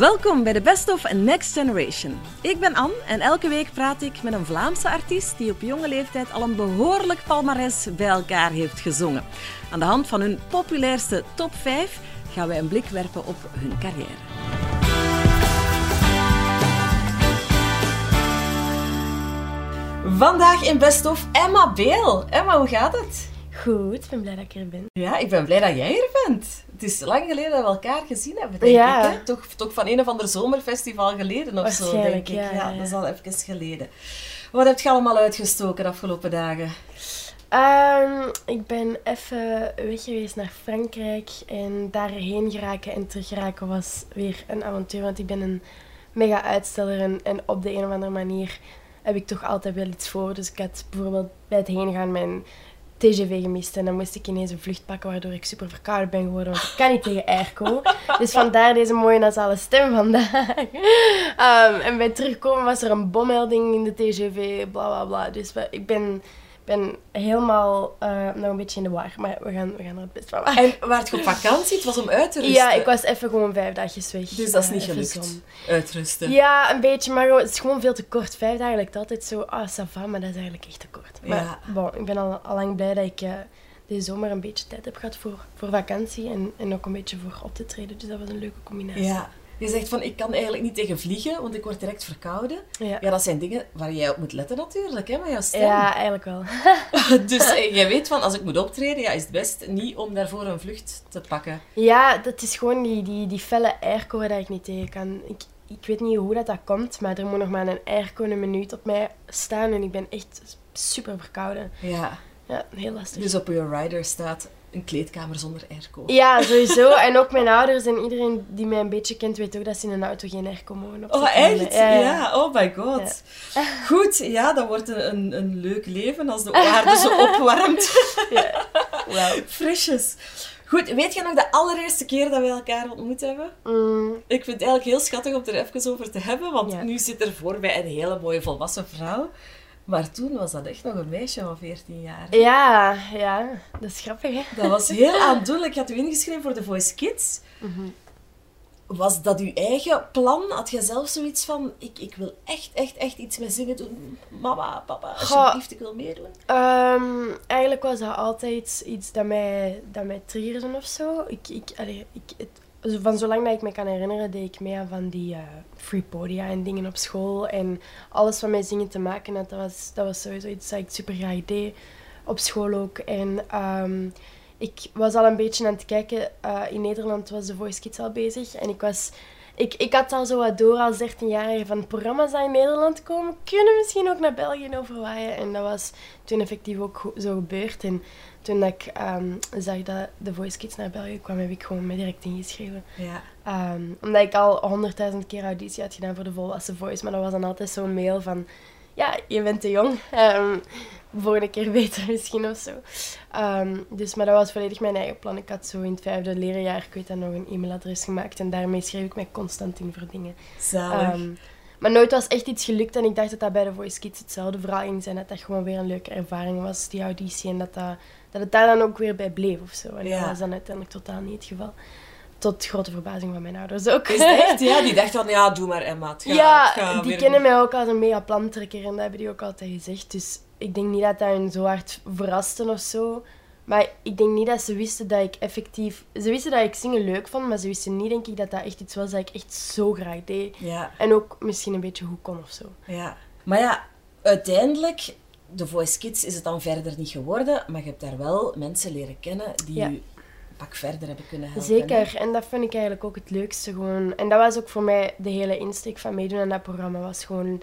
Welkom bij de Best of Next Generation. Ik ben Anne en elke week praat ik met een Vlaamse artiest die op jonge leeftijd al een behoorlijk palmares bij elkaar heeft gezongen. Aan de hand van hun populairste top 5 gaan wij een blik werpen op hun carrière. Vandaag in Best of Emma Beel. Emma, hoe gaat het? Goed, ik ben blij dat ik er ben. Ja, ik ben blij dat jij er bent. Het is lang geleden dat we elkaar gezien hebben, denk Ja. ik. Hè? Toch, toch van een of ander zomerfestival geleden of zo, denk ik. ja, ja, dat is al even geleden. Wat heb je allemaal uitgestoken de afgelopen dagen? Ehm, ik ben even weg geweest naar Frankrijk en daarheen geraken en terug geraken was weer een avontuur. Want ik ben een mega uitsteller en, en op de een of andere manier heb ik toch altijd wel iets voor. Dus ik had bijvoorbeeld bij het heen gaan mijn TGV gemist en dan moest ik ineens een vlucht pakken waardoor ik super verkouden ben geworden, want ik kan niet tegen airco. Dus vandaar deze mooie nasale stem vandaag. Ehm, en bij terugkomen was er een bommelding in de TGV, bla bla bla. Dus we- ik ben, ben helemaal eh, nog een beetje in de war, maar we gaan, we gaan er het best van maken. En waar je op vakantie? Het was om uit te rusten. Ja, ik was even gewoon vijf dagjes weg. Dus dat is niet even gelukt. zon. Uitrusten. Ja, een beetje, maar het is gewoon veel te kort. Vijf dagen lijkt altijd zo, ah, ça va, maar dat is eigenlijk echt te. Maar bon, ik ben al, al lang blij dat ik eh, deze zomer een beetje tijd heb gehad voor, voor vakantie en, en ook een beetje voor op te treden. Dus dat was een leuke combinatie. Ja. Je zegt van, ik kan eigenlijk niet tegen vliegen, want ik word direct verkouden. Ja. Ja, dat zijn dingen waar jij op moet letten natuurlijk, hè, met jouw stem. Ja, eigenlijk wel. Dus eh, jij weet van, als ik moet optreden, ja, is het best niet om daarvoor een vlucht te pakken. Ja, dat is gewoon die, die, die felle airco waar ik niet tegen kan. Ik, ik weet niet hoe dat, dat komt, maar er moet nog maar een airco een minuut op mij staan en ik ben echt super verkouden. Ja. Ja, heel lastig. Dus op je rider staat een kleedkamer zonder airco. Ja, sowieso. En ook mijn ouders en iedereen die mij een beetje kent, weet ook dat ze in een auto geen airco mogen opzetten. Oh, echt? Ja, Ja, ja. oh my god. Goed, ja, dat wordt een, een, leuk leven als de aarde zo opwarmt. Wauw. Frisjes. Goed, weet je nog de allereerste keer dat we elkaar ontmoet hebben? Mm, Ik vind het eigenlijk heel schattig om het er even over te hebben, want Ja. nu zit er voor mij een hele mooie volwassen vrouw. Maar toen was dat echt nog een meisje van 14 jaar. ja, ja, dat is grappig, hè? Dat was heel aandoenlijk. Je had u ingeschreven voor de Voice Kids. Mhm. Was dat uw eigen plan? Had je zelf zoiets van, ik, ik wil echt, echt, echt iets met zingen doen? Mama, papa, alsjeblieft, ik wil meedoen. Ehm, eigenlijk was dat altijd iets, dat, mij, dat mij triggerde of zo. Ik, ik, allee, ik, het, van zolang dat ik me kan herinneren, deed ik mee aan van die eh, free podia en dingen op school. En alles wat met zingen te maken had, dat was, dat was sowieso iets dat ik super graag deed. Op school ook. En ehm, ik was al een beetje aan het kijken. eh, in Nederland was de Voice Kids al bezig. En ik was... Ik, ik had al zo wat door als 13-jarige van programma's die in Nederland komen. Kunnen misschien ook naar België overwaaien. En dat was toen effectief ook zo gebeurd. En toen ik ehm, zag dat de Voice Kids naar België kwam, heb ik gewoon me direct ingeschreven. Ja. Ehm, omdat ik al honderdduizend keer auditie had gedaan voor de volwassen Voice. Maar dat was dan altijd zo'n mail van... Ja, je bent te jong. Ehm volgende keer beter misschien of zo. Dus, maar dat was volledig mijn eigen plan. Ik had zo in het vijfde leerjaar, ik weet dat nog, een e-mailadres gemaakt. En daarmee schreef ik mij constant in voor dingen. Zalig. Maar nooit was echt iets gelukt. En ik dacht dat dat bij de Voice Kids hetzelfde verhaal ging zijn. Dat dat gewoon weer een leuke ervaring was, die auditie. En dat, dat, dat het daar dan ook weer bij bleef of zo. En Ja. dat was dan uiteindelijk totaal niet het geval. Tot grote verbazing van mijn ouders ook. Is echt? Ja, die dacht van, ja, doe maar Emma. Het gaat, ja, het gaat die kennen mij ook als een mega plantrekker. En dat hebben die ook altijd gezegd. Dus ik denk niet dat dat hen zo hard verraste of zo. Maar ik denk niet dat ze wisten dat ik effectief... Ze wisten dat ik zingen leuk vond, maar ze wisten niet, denk ik, dat dat echt iets was dat ik echt zo graag deed. Ja, En ook misschien een beetje goed kon of zo. ja. Maar ja, uiteindelijk, de Voice Kids is het dan verder niet geworden, maar je hebt daar wel mensen leren kennen die Ja. je een pak verder hebben kunnen helpen. Zeker, en dat vind ik eigenlijk ook het leukste gewoon. En dat was ook voor mij de hele insteek van meedoen aan dat programma. Was gewoon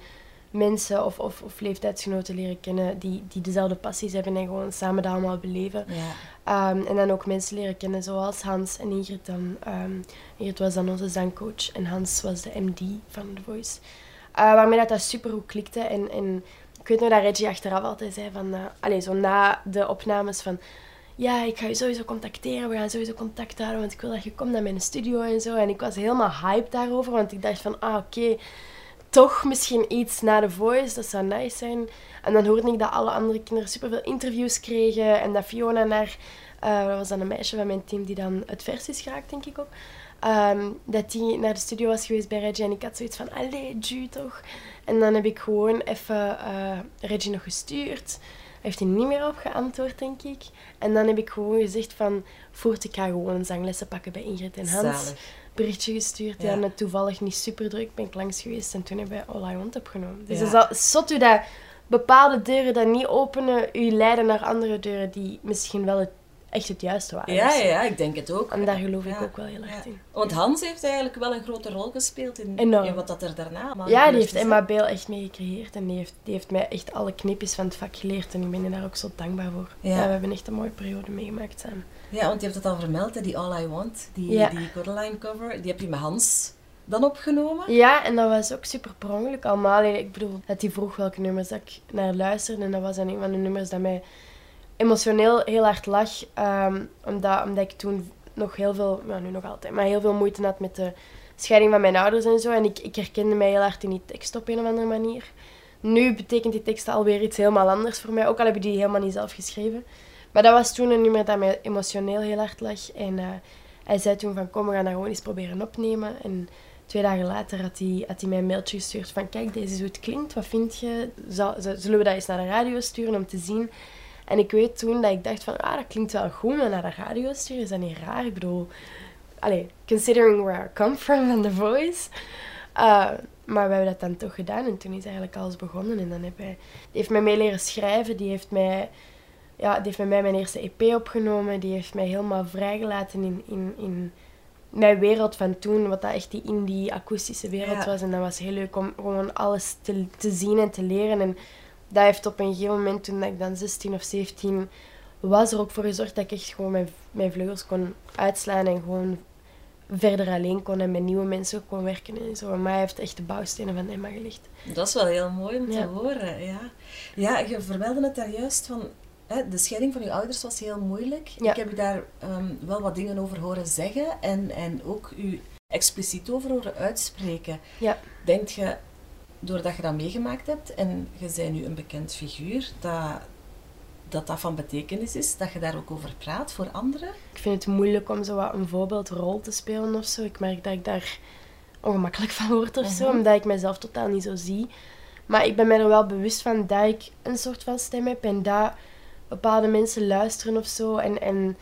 mensen of, of, of leeftijdsgenoten leren kennen die, die dezelfde passies hebben en gewoon samen dat allemaal beleven. Ja. Ehm, en dan ook mensen leren kennen zoals Hans en Ingrid dan. Ehm, Ingrid was dan onze zangcoach en Hans was de MD van The Voice. Eh, waarmee dat, dat super goed klikte. En, en ik weet nog dat Reggie achteraf altijd zei van... allez, zo na de opnames van... Ja, ik ga je sowieso contacteren. We gaan sowieso contact houden, want ik wil dat je komt naar mijn studio en zo. En ik was helemaal hyped daarover, want ik dacht van... Ah, oké, toch misschien iets na The Voice, dat zou nice zijn. En dan hoorde ik dat alle andere kinderen superveel interviews kregen en dat Fiona naar uh, dat was dan een meisje van mijn team die dan het vers is geraakt, denk ik ook. Ehm, dat die naar de studio was geweest bij Reggie en ik had zoiets van, allee, Ju toch? En dan heb ik gewoon even uh, Reggie nog gestuurd. Hij heeft hij niet meer op geantwoord, denk ik. En dan heb ik gewoon gezegd van, voert ik ga gewoon zanglessen pakken bij Ingrid en Hans. Zalig. Berichtje gestuurd. Ja. En toevallig niet super druk ben ik langs geweest. En toen hebben we All I Want opgenomen. Dus Ja. dat is zot u dat bepaalde deuren dat niet openen, u leiden naar andere deuren die misschien wel het, echt het juiste waren. Ja, ja, ja, ik denk het ook. En daar geloof ik ook wel heel erg in. Want Hans heeft eigenlijk wel een grote rol gespeeld in, in wat dat er daarna allemaal Ja, die heeft? Emma Beel echt mee gecreëerd. En die heeft, die heeft mij echt alle knipjes van het vak geleerd. En ik ben je daar ook zo dankbaar voor. Ja. We hebben echt een mooie periode meegemaakt samen. Ja, want je hebt het al vermeld, hè, die All I Want, die, die Coraline cover, die heb je met Hans dan opgenomen. Ja, en dat was ook super per ongeluk allemaal. Ik bedoel, dat hij vroeg welke nummers dat ik naar luisterde. En dat was dan een van de nummers dat mij emotioneel heel hard lag. ehm, omdat, omdat ik toen nog heel veel, ja, nu nog altijd, maar heel veel moeite had met de scheiding van mijn ouders en zo. En ik, ik herkende mij heel hard in die tekst op een of andere manier. Nu betekent die tekst alweer iets helemaal anders voor mij. Ook al heb ik die helemaal niet zelf geschreven. Maar dat was toen een nummer dat mij emotioneel heel hard lag. En eh, hij zei toen van, kom, we gaan dat gewoon eens proberen opnemen. En twee dagen later had hij, had hij mij een mailtje gestuurd van, kijk, deze is hoe het klinkt. Wat vind je? Zullen we dat eens naar de radio sturen om te zien? En ik weet toen dat ik dacht van, ah, dat klinkt wel goed, maar naar de radio sturen is dat niet raar? Ik bedoel, allee, considering where I come from and The Voice. Uh, maar we hebben dat dan toch gedaan en toen is eigenlijk alles begonnen. En dan heb hij, die heeft mij mee leren schrijven, die heeft mij, ja, die heeft met mij mijn eerste EP opgenomen, die heeft mij helemaal vrijgelaten in, in, in mijn wereld van toen, wat dat echt die indie akoestische wereld Ja. was. En dat was heel leuk om gewoon alles te, te zien en te leren. En dat heeft op een gegeven moment, toen ik dan 16 of 17 was, er ook voor gezorgd dat ik echt gewoon mijn, mijn vleugels kon uitslaan en gewoon verder alleen kon en met nieuwe mensen kon werken en zo. Maar hij heeft echt de bouwstenen van Emma gelegd. Dat is wel heel mooi om te Ja. horen, ja. Ja, je vermeldde het daar juist van... Hè, de scheiding van je ouders was heel moeilijk. Ja. Ik heb je daar ehm, wel wat dingen over horen zeggen en, en ook u expliciet over horen uitspreken. Ja. Denkt je, doordat je dat meegemaakt hebt en je bent nu een bekend figuur, dat, dat dat van betekenis is, dat je daar ook over praat voor anderen? Ik vind het moeilijk om zo wat een voorbeeldrol te spelen of zo. Ik merk dat ik daar ongemakkelijk van word of zo, Mhm. omdat ik mezelf totaal niet zo zie. Maar ik ben me er wel bewust van dat ik een soort van stem heb en dat bepaalde mensen luisteren of zo. En, en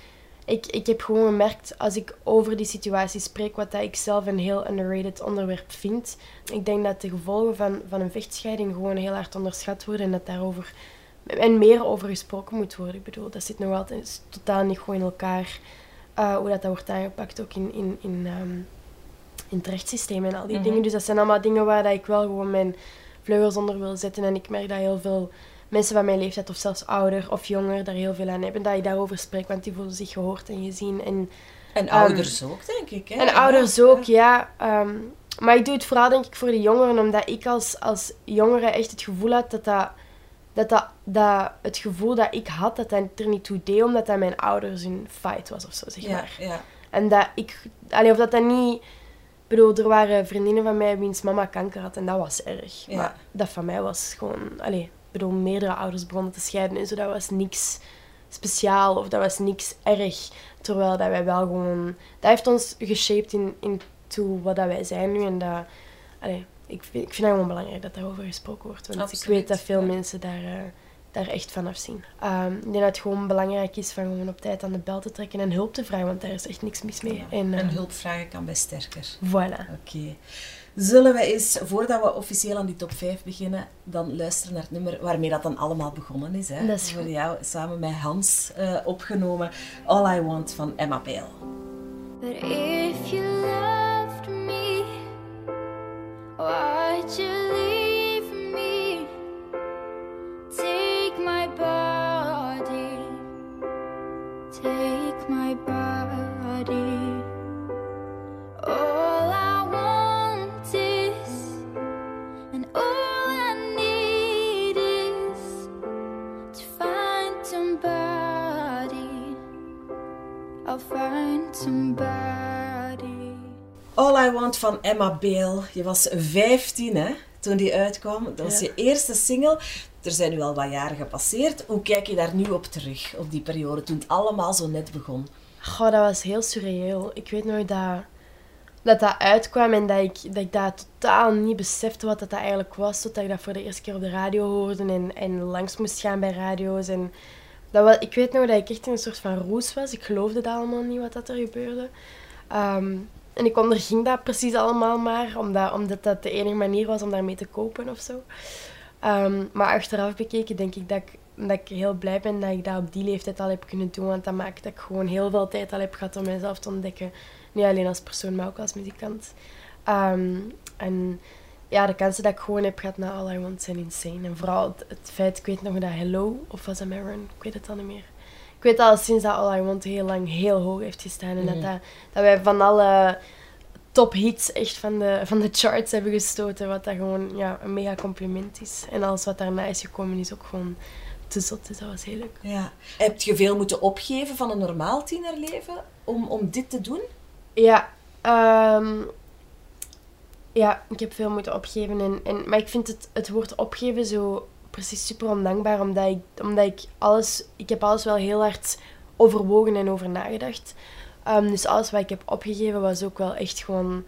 ik, ik heb gewoon gemerkt, als ik over die situatie spreek, wat dat ik zelf een heel underrated onderwerp vind. Ik denk dat de gevolgen van, van een vechtscheiding gewoon heel hard onderschat worden en dat daarover en meer over gesproken moet worden. Ik bedoel, dat zit nog altijd totaal niet gewoon in elkaar. eh, hoe dat, dat wordt aangepakt, ook in, in, in, ehm, in het rechtssysteem en al die Mhm. dingen. Dus dat zijn allemaal dingen waar dat ik wel gewoon mijn vleugels onder wil zetten. En ik merk dat heel veel mensen van mijn leeftijd, of zelfs ouder of jonger, daar heel veel aan hebben. Dat ik daarover spreek, want die voelen zich gehoord en gezien. En, En Ehm, ouders ook, denk ik. Hè? en ouders ook, ja. Ehm, maar ik doe het vooral denk ik voor de jongeren, omdat ik als, als jongere echt het gevoel had dat dat, dat, dat, dat het gevoel dat ik had, dat dat er niet toe deed, omdat dat mijn ouders een fight was of zo, zeg Ja, maar. ja. En dat ik, allee, of dat dat niet, ik bedoel, er waren vriendinnen van mij wiens mama kanker had en dat was erg. Ja. Maar dat van mij was gewoon, allee, bedoel, meerdere ouders begonnen te scheiden en zo, dat was niks speciaal of dat was niks erg. Terwijl dat wij wel gewoon, dat heeft ons geshaped in, in to wat dat wij zijn nu en dat, allee, ik vind, ik vind dat gewoon belangrijk dat daarover gesproken wordt. Want ik weet dat veel ja. mensen daar, eh, daar echt van afzien. Ehm, ik denk dat het gewoon belangrijk is van gewoon op tijd aan de bel te trekken en hulp te vragen, want daar is echt niks mis mee. En, eh, En hulp vragen kan best sterker. Voilà. Oké. Zullen we eens, voordat we officieel aan die top 5 beginnen, dan luisteren naar het nummer waarmee dat dan allemaal begonnen is. Hè? Dat is Voor jou samen met Hans eh, opgenomen. All I Want van Emma Bale. But if you loved me, why'd you leave me? Take my body, somebody. All I Want van Emma Bale. Je was 15 hè, toen die uitkwam. Dat was Ja. je eerste single. Er zijn nu al wat jaren gepasseerd. Hoe kijk je daar nu op terug, op die periode, toen het allemaal zo net begon? Goh, dat was heel surreëel. Ik weet nog dat dat, dat uitkwam en dat ik, dat ik dat totaal niet besefte wat dat, dat eigenlijk was. Totdat ik dat voor de eerste keer op de radio hoorde en, en langs moest gaan bij radio's. En dat was, ik weet nog dat ik echt in een soort van roes was. Ik geloofde dat allemaal niet wat dat er gebeurde. Ehm, en ik onderging dat precies allemaal maar, omdat, omdat dat de enige manier was om daarmee te kopen of zo. Ehm, maar achteraf bekeken denk ik dat, ik dat ik heel blij ben dat ik dat op die leeftijd al heb kunnen doen. Want dat maakt dat ik gewoon heel veel tijd al heb gehad om mezelf te ontdekken. Niet alleen als persoon, maar ook als muzikant. Ehm, en ja, de kansen dat ik gewoon heb gehad na All I Want zijn insane. En vooral het, het feit, ik weet nog dat Hello, of was dat Maron? Ik weet het al niet meer. Ik weet al sinds dat All I Want heel lang heel hoog heeft gestaan. En dat, dat, dat wij van alle tophits echt van de, van de charts hebben gestoten. Wat dat gewoon ja, een mega compliment is. En alles wat daarna is gekomen is ook gewoon te zot. Dus dat was heel leuk. Ja. Heb je veel moeten opgeven van een normaal tienerleven om, om dit te doen? Ja, ehm, ja, ik heb veel moeten opgeven. En, en, maar ik vind het, het woord opgeven zo precies super ondankbaar. Omdat ik, omdat ik alles... Ik heb alles wel heel hard overwogen en over nagedacht. Ehm, dus alles wat ik heb opgegeven was ook wel echt gewoon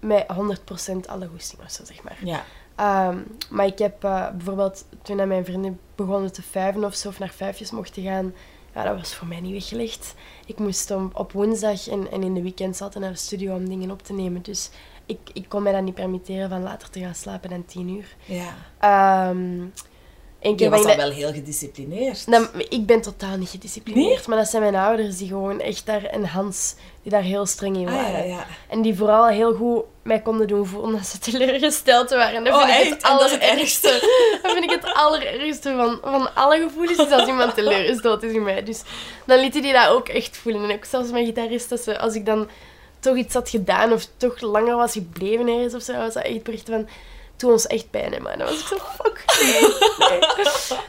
met 100% alle goesting of zo, zeg maar. Ja. Ehm, maar ik heb eh, bijvoorbeeld, toen mijn vrienden begonnen te vijven of zo, of naar vijfjes mochten gaan, ja, dat was voor mij niet weggelegd. Ik moest om, op woensdag en, en in de weekends altijd naar de studio om dingen op te nemen. Dus ik, ik kon mij dat niet permitteren van later te gaan slapen dan tien uur. ja. Ehm één Je keer was ik dan dat- wel heel gedisciplineerd. Nou, ik ben totaal niet gedisciplineerd, Nee? maar dat zijn mijn ouders die gewoon echt daar, en Hans, die daar heel streng in Ah, waren. ja, ja. En die vooral heel goed mij konden doen voelen dat ze teleurgesteld waren. Dat Oh, vind ik echt? het En dat is het allerergste. Dat vind ik het allerergste van, van alle gevoelens, is als iemand teleurgesteld is in mij. Dus dan lieten die dat ook echt voelen. En ook zelfs mijn gitarist, dat ze, als ik dan toch iets had gedaan of toch langer was gebleven ergens of zo, was dat echt bericht van... Doe ons echt pijn, hè, man. Dan was ik zo, fuck, nee. nee.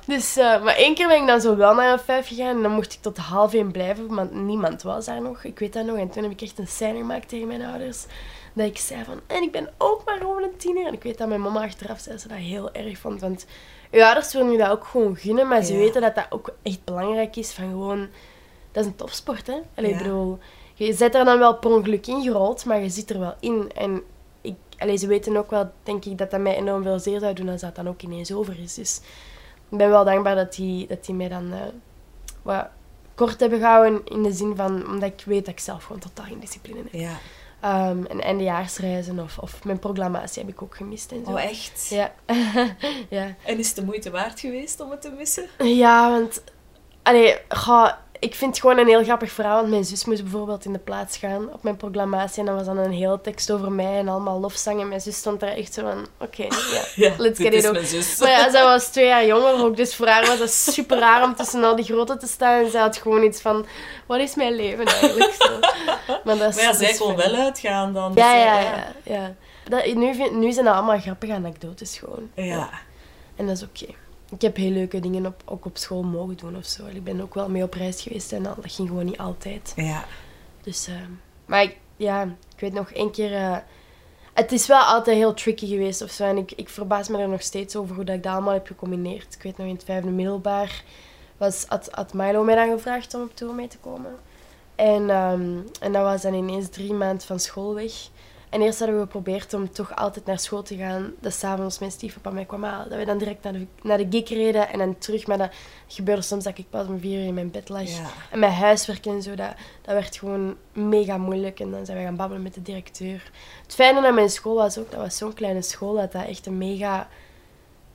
Dus, eh, maar één keer ben ik dan zo wel naar een vijf gegaan en dan mocht ik tot half één blijven, want niemand was daar nog. Ik weet dat nog. En toen heb ik echt een scène gemaakt tegen mijn ouders. Dat ik zei van, en ik ben ook maar gewoon een tiener. En ik weet dat mijn mama achteraf zei dat ze dat heel erg vond. Want je ouders willen je dat ook gewoon gunnen, maar ze Ja. weten dat dat ook echt belangrijk is. Van gewoon, dat is een topsport, hè. Allee, Ja. ik bedoel, je zit er dan wel per ongeluk ingerold, maar je zit er wel in. En ik, allee, ze weten ook wel, denk ik, dat dat mij enorm veel zeer zou doen als dat dan ook ineens over is. Dus ik ben wel dankbaar dat die, dat die mij dan eh, wat kort hebben gehouden. In de zin van, omdat ik weet dat ik zelf gewoon totaal geen discipline heb. Ja. Ehm, en eindejaarsreizen of, of mijn proclamatie heb ik ook gemist en zo. Oh, echt? Ja. ja. En is het de moeite waard geweest om het te missen? Ja, want... Allee, ga, ik vind het gewoon een heel grappig verhaal. Want mijn zus moest bijvoorbeeld in de plaats gaan op mijn proclamatie. En dat was dan een hele tekst over mij en allemaal lofzang. En mijn zus stond daar echt zo van... Oké, ja, Ja, let's get it ook. Maar ja, zij was twee jaar jonger ook. Dus voor haar was dat super raar om tussen al die grote te staan. En zij had gewoon iets van... Wat is mijn leven eigenlijk? Zo. Maar, dat is, Maar ja, zij kon wel uitgaan dan. Ja, Dus, ja, ja. ja. Dat, nu, vind- nu zijn dat allemaal grappige anekdotes gewoon. Ja. En dat is oké. Ik heb heel leuke dingen op, ook op school mogen doen of zo. Ik ben ook wel mee op reis geweest en dat ging gewoon niet altijd. Ja. Dus, eh, maar ik, ja, ik weet nog één keer... eh, het is wel altijd heel tricky geweest of zo. En ik, ik verbaas me er nog steeds over hoe dat ik dat allemaal heb gecombineerd. Ik weet nog in het vijfde middelbaar was, had, had Milo mij dan gevraagd om op tour mee te komen. En, ehm, en dat was dan ineens drie maanden van school weg. En eerst hadden we geprobeerd om toch altijd naar school te gaan. Dat s'avonds mijn stiefpapa mij kwam halen. Dat we dan direct naar de, naar de gig reden en dan terug. Maar dat gebeurde soms dat ik pas om vier uur in mijn bed lag. Ja. En mijn huiswerk en zo, dat, dat werd gewoon mega moeilijk. En dan zijn we gaan babbelen met de directeur. Het fijne aan mijn school was ook, dat was zo'n kleine school, dat dat echt een mega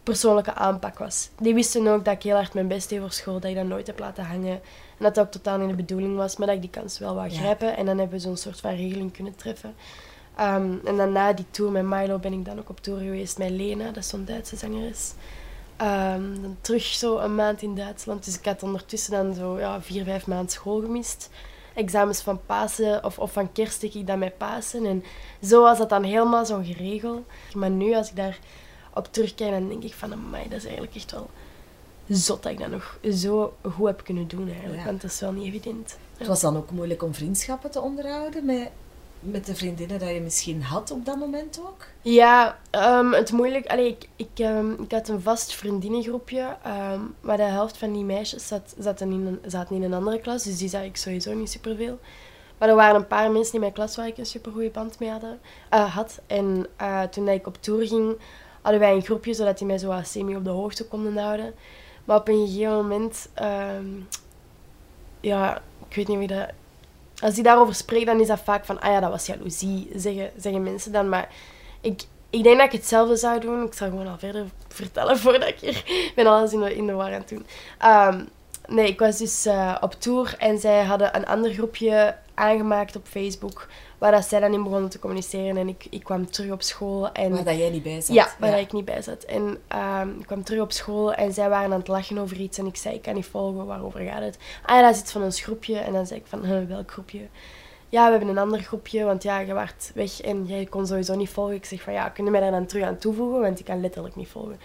persoonlijke aanpak was. Die wisten ook dat ik heel hard mijn best deed voor school, dat ik dat nooit heb laten hangen. En dat dat ook totaal niet de bedoeling was, maar dat ik die kans wel wou Ja. grijpen. En dan hebben we zo'n soort van regeling kunnen treffen. Ehm, en dan na die tour met Milo ben ik dan ook op tour geweest met Lena, dat is zo'n Duitse zangeres. Ehm, dan terug zo een maand in Duitsland. Dus ik had ondertussen dan zo ja, vier, vijf maanden school gemist. Examens van Pasen of, of van kerst deed ik dan met Pasen. En zo was dat dan helemaal zo geregeld. Maar nu, als ik daar op terugkijk, dan denk ik van... Amai, dat is eigenlijk echt wel zot dat ik dat nog zo goed heb kunnen doen eigenlijk. Ja. Want dat is wel niet evident. Het was dan ook moeilijk om vriendschappen te onderhouden met, met de vriendinnen dat je misschien had op dat moment ook? Ja, ehm, het moeilijk... Allee, ik, ik, ehm, ik had een vast vriendinnengroepje, ehm, maar de helft van die meisjes zat, zaten, in een, zaten in een andere klas, dus die zag ik sowieso niet superveel. Maar er waren een paar mensen in mijn klas waar ik een supergoeie band mee hadden, eh, had. En eh, toen dat ik op tour ging, hadden wij een groepje, zodat die mij zo wat semi op de hoogte konden houden. Maar op een gegeven moment... ehm, ja, ik weet niet wie dat... Als die daarover spreekt, dan is dat vaak van... Ah ja, dat was jaloezie, zeggen, zeggen mensen dan. Maar ik, ik denk dat ik hetzelfde zou doen. Ik zal gewoon al verder vertellen voordat ik hier... Ik ben alles in de, in de war aan het doen. Ehm, nee, ik was dus eh, op tour en zij hadden een ander groepje aangemaakt op Facebook. Waar dat zij dan in begonnen te communiceren. En ik, ik kwam terug op school. En Waar dat jij niet bij zat. ja, waar ik niet bij zat. En ehm, ik kwam terug op school en zij waren aan het lachen over iets. En ik zei, ik kan niet volgen, waarover gaat het? Ah ja, dat is iets van ons groepje. En dan zei ik van, huh, welk groepje? Ja, we hebben een ander groepje, want ja, je werd weg en jij kon sowieso niet volgen. Ik zeg van, ja, kun je mij daar dan terug aan toevoegen? Want ik kan letterlijk niet volgen.